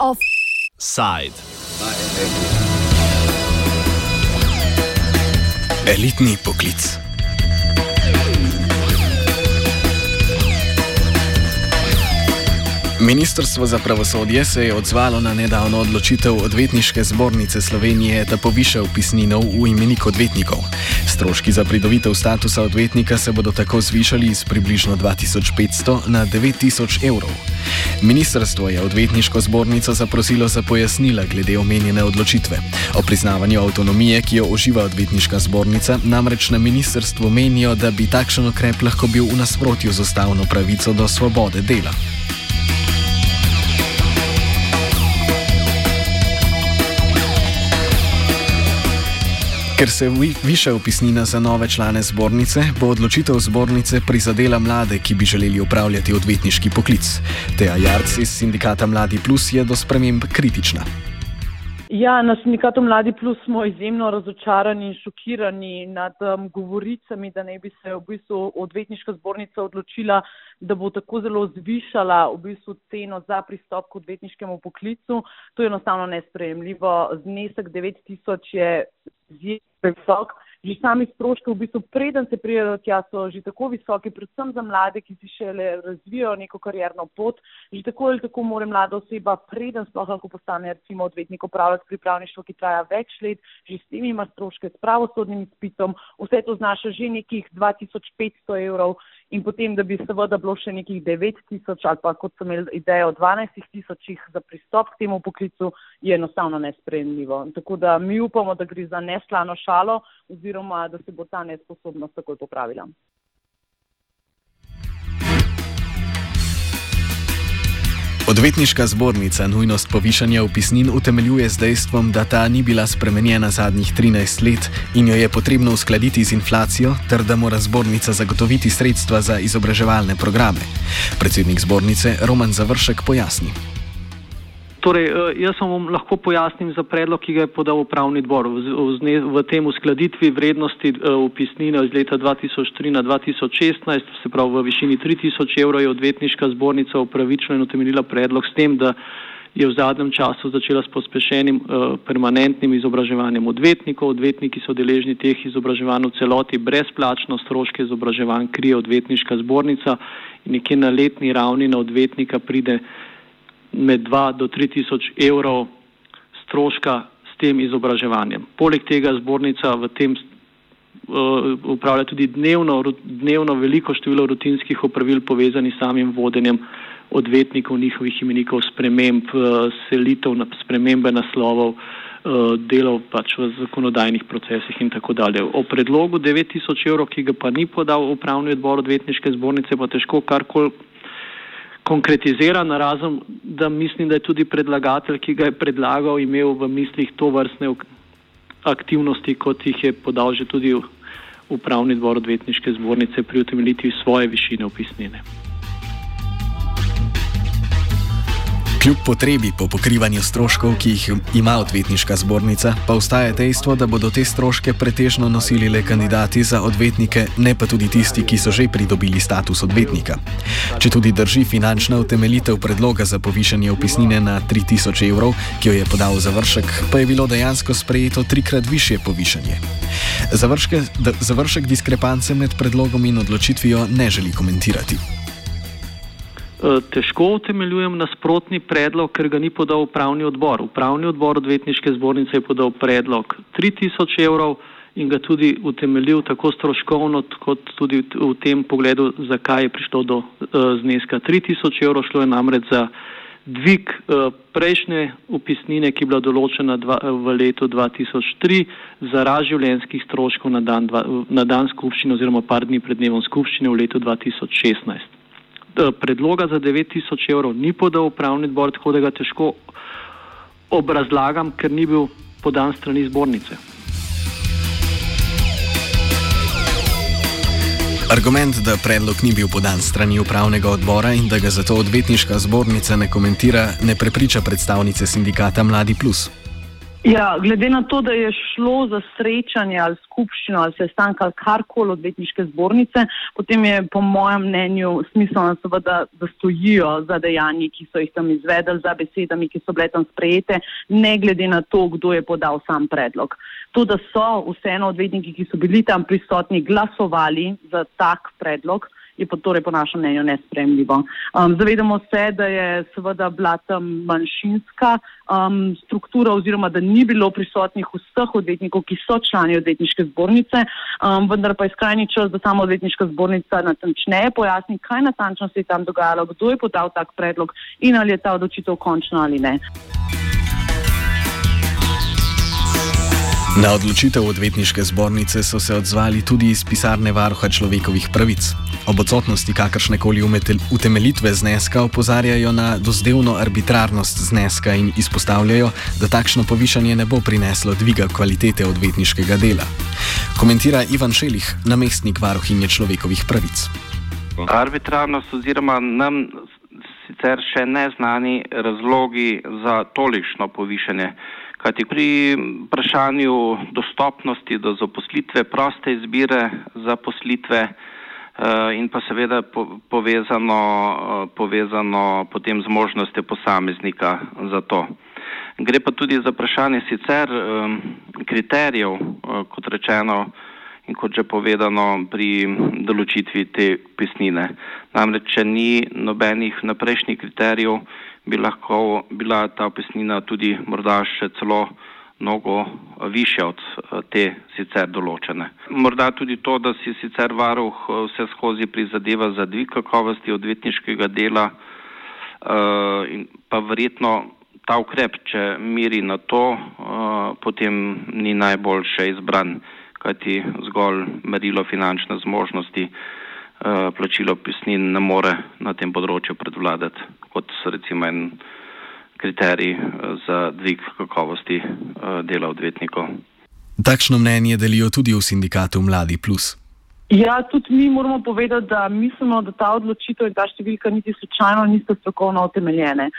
Offside. Elitni poklic. Ministrstvo za pravosodje se je odzvalo na nedavno odločitev odvetniške zbornice Slovenije, da poviša upisnino v imenik odvetnikov. Stroški za pridobitev statusa odvetnika se bodo tako zvišali iz približno 2500 na 9000 evrov. Ministrstvo je odvetniško zbornico zaprosilo za pojasnila glede omenjene odločitve. O priznavanju avtonomije, ki jo uživa odvetniška zbornica, namreč na ministrstvu menijo, da bi takšen ukrep lahko bil v nasprotju z ustavno pravico do svobode dela. Ker se viša upisnina za nove člane zbornice, bo odločitev zbornice prizadela mlade, ki bi želeli upravljati odvetniški poklic. Teja Jarc iz sindikata Mladi Plus je do sprememb kritična. Ja, na sindikatu Mladi Plus smo izjemno razočarani in šokirani nad um, govoricami, da ne bi se v bistvu odvetniška zbornica odločila, da bo tako zelo zvišala v bistvu ceno za pristop k odvetniškemu poklicu. To je enostavno nesprejemljivo. Znesek 9000 je izjemno visok. Že sami stroški, v bistvu, preden se prijedo tja, so že tako visoki, predvsem za mlade, ki si šele razvijajo neko karjerno pot. Že tako ali tako mora mlada oseba, preden sploh lahko postane, recimo, odvetnik upravljati pripravništvo, ki traja več let, že s tem ima stroške, s pravosodnim izpitom, vse to znaša že nekih 2500 evrov in potem, da bi seveda bilo še nekih 9000 ali pa kot sem imel idejo 12 tisočih za pristop k temu poklicu, je enostavno nespremljivo. Tako da mi upamo, da gre za neslano šalo oziroma da se bo ta nesposobnost takoj popravila. Odvetniška zbornica nujnost povišanja upisnin utemeljuje z dejstvom, da ta ni bila spremenjena zadnjih 13 let in jo je potrebno uskladiti z inflacijo, ter da mora zbornica zagotoviti sredstva za izobraževalne programe. Predsednik zbornice Roman Završek pojasni. Torej, eh, jaz vam lahko pojasnim za predlog, ki ga je podal upravni odbor v, tem uskladitvi vrednosti upisnine eh, iz leta 2003 na 2016, se pravi v višini 3000 evrov je odvetniška zbornica upravičila in utemeljila predlog s tem, da je v zadnjem času začela s pospešenim uh, permanentnim izobraževanjem odvetnikov. Odvetniki so deležni teh izobraževanj v celoti brezplačno, stroške izobraževanj krije odvetniška zbornica in nekje na letni ravni na odvetnika pride med 2 do 3 tisoč evrov stroška s tem izobraževanjem. Poleg tega zbornica v tem uh, upravlja tudi dnevno, dnevno veliko število rutinskih opravil povezanih s samim vodenjem odvetnikov, njihovih imenikov, sprememb, uh, selitev, spremembe naslovov, uh, delov pač v zakonodajnih procesih in tako dalje. O predlogu 9000 evrov, ki ga pa ni podal upravni odbor odvetniške zbornice, pa težko karkoli konkretiziran, razen da mislim, da je tudi predlagatelj, ki ga je predlagal, imel v mislih to vrstne aktivnosti, kot jih je podal že tudi upravni dvor odvetniške zbornice pri utemeljitvi svoje višine opisnine. Kljub potrebi po pokrivanju stroškov, ki jih ima odvetniška zbornica, pa ostaje dejstvo, da bodo te stroške pretežno nosili le kandidati za odvetnike, ne pa tudi tisti, ki so že pridobili status odvetnika. Če tudi drži finančna utemeljitev predloga za povišanje opisnine na 3000 evrov, ki jo je podal završek, pa je bilo dejansko sprejeto trikrat više povišanje. Završke, završek diskrepance med predlogom in odločitvijo ne želi komentirati. Eh, težko utemeljujem nasprotni predlog, ker ga ni podal upravni odbor. Upravni odbor odvetniške zbornice je podal predlog 3000 evrov in ga tudi utemeljil tako stroškovno, kot tudi v tem pogledu, zakaj je prišlo do uh, zneska 3000 evrov. Šlo je namreč za dvig uh, prejšnje upisnine, ki je bila določena dva, v letu 2003 za razživljenskih stroškov na dan, na dan skupščine oziroma par dni pred dnevom skupščine v letu 2016 predloga za 9000 evrov ni podal upravni odbor, tako da ga težko obrazlagam, ker ni bil podan strani zbornice. Argument, da predlog ni bil podan strani upravnega odbora in da ga zato odvetniška zbornica ne komentira, ne prepriča predstavnice sindikata Mladi Plus. Ja, glede na to, da je šlo za srečanje ali skupščino ali sestanek ali karkoli odvetniške zbornice, potem je po mojem mnenju smiselno seveda, da stojijo za dejanji, ki so jih tam izvedeli, za besedami, ki so bile tam sprejete, ne glede na to, kdo je podal sam predlog. To, da so vseeno odvetniki, ki so bili tam prisotni, glasovali za tak predlog je pa torej po našem mnenju nespremljivo. Um, zavedamo se, da je seveda bila tam manjšinska um, struktura oziroma da ni bilo prisotnih vseh odvetnikov, ki so člani odvetniške zbornice, um, vendar pa je skrajni čas, da sama odvetniška zbornica natančneje pojasni, kaj natančno se je tam dogajalo, kdo je podal tak predlog in ali je ta odločitev končna ali ne. Na odločitev odvetniške zbornice so se odzvali tudi iz pisarne varuha človekovih pravic. Ob odsotnosti kakršne koli utemeljitve zneska opozarjajo na dozdevno arbitrarnost zneska in izpostavljajo, da takšno povišanje ne bo prineslo dviga kvalitete odvetniškega dela. Komentira Ivan Šelih, namestnik varuhinje človekovih pravic. Arbitrarnost oziroma nam sicer še neznani razlogi za tolikšno povišanje. Kajti pri vprašanju dostopnosti do zaposlitve, proste izbire zaposlitve, Eh, in pa seveda povezano, eh, povezano potem z možnostjo posameznika za to. Gre pa tudi za vprašanje sicer kriterijev, eh, kot rečeno in kot že povedano pri določitvi te pisnine. Namreč, če ni nobenih naprejšnjih kriterijev, bi lahko bila ta pisnina tudi morda še celo mnogo više od eh, te sicer določene. Morda tudi to, da si sicer varuh eh, vse skozi prizadeva za dvig kakovosti odvetniškega dela eh, pa verjetno ta ukrep, če miri na to, potem ni najboljše izbran, kajti zgolj merilo finančne zmožnosti plačilo pisnin ne more na tem področju predvladati, kot recimo en kriterij eh, za dvig kakovosti eh, dela odvetnikov. Takšno mnenje delijo tudi v sindikatu Mladi Plus. Ja, tudi mi moramo povedati, da mislimo, da ta odločitev in ta številka niti slučajno nista strokovno utemeljene.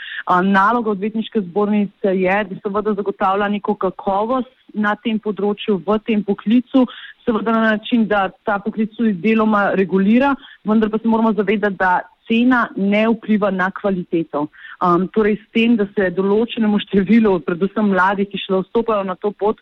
Naloga odvetniške zbornice je, da seveda zagotavlja neko kakovost na tem področju, v tem poklicu, seveda na način, da ta poklic tudi deloma regulira, vendar pa se moramo zavedati, da cena ne vpliva na kvaliteto. Um, torej, s tem, da se določenemu številu, predvsem mladih, ki šele vstopajo na to pot,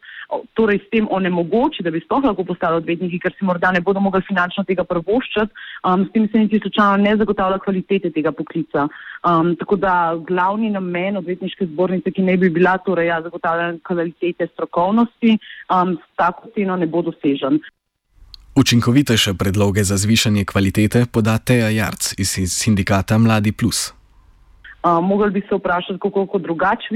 torej s tem onemogoči, da bi sploh lahko postali odvetniki, ker si morda ne bodo mogli finančno tega prvoščati, um, s tem se niti slučajno ne zagotavlja kvalitete tega poklica. Um, tako da glavni namen odvetniške zbornice, ki ne bi bila torej ja, zagotavljanje kvalitete strokovnosti, um, s tako ceno ne bo dosežen. Učinkovitejše predloge za zvišanje kvalitete poda Teja Jarc iz sindikata Mladi Plus. Mogli bi se vprašati, kako lahko drugače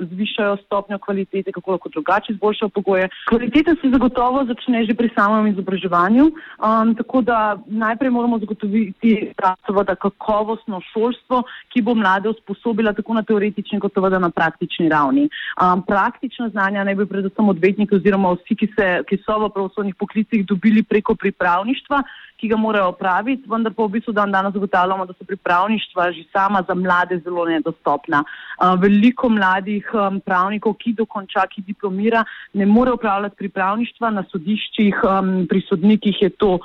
zvišajo stopnjo kvalitete, kako lahko drugače izboljšajo pogoje. Kvaliteta se zagotovo začne že pri samem izobraževanju, um, tako da najprej moramo zagotoviti seveda kakovostno šolstvo, ki bo mlade usposobila tako na teoretični kot seveda na praktični ravni. Um, praktična znanja naj bi predvsem odvetniki oziroma vsi, ki, se, ki so v pravosodnih poklicih dobili preko pripravništva, ki ga morajo opraviti, vendar pa v bistvu dan danes zagotavljamo, da so pripravništva že sama za mlade zelo nedostopna. Uh, veliko mladih um, pravnikov, ki dokonča, ki diplomira, ne more upravljati pripravništva na sodiščih, pri sodnikih je to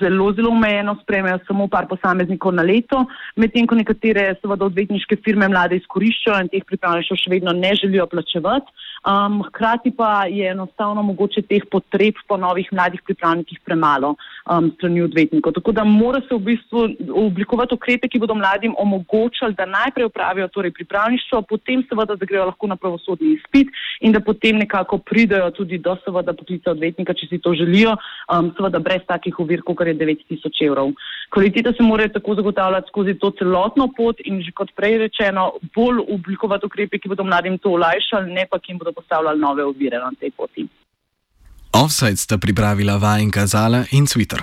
zelo, zelo omejeno, sprejmejo samo par posameznikov na leto, medtem ko nekatere seveda odvetniške firme mlade izkoriščajo in teh pripravništv še vedno ne želijo plačevati. Um, hkrati pa je enostavno mogoče teh potreb po novih mladih pripravnikih premalo um, strani odvetnikov. Tako da mora se v bistvu oblikovati ukrepe, ki bodo mladim omogočali, da najprej upravijo torej pripravništvo, potem seveda, da grejo lahko na pravosodni izpit in da potem nekako pridajo tudi do seveda poklica odvetnika, če si to želijo, um, seveda brez takih ovir, kot je 9000 evrov. Kvaliteta se mora tako zagotavljati skozi to celotno pot in že kot prej rečeno, bolj oblikovati ukrepe, ki bodo mladim to olajšali, ne pa ki jim bodo postavljali nove ovire na tej poti. Offside sta pripravila vajenka Zala in Twitter.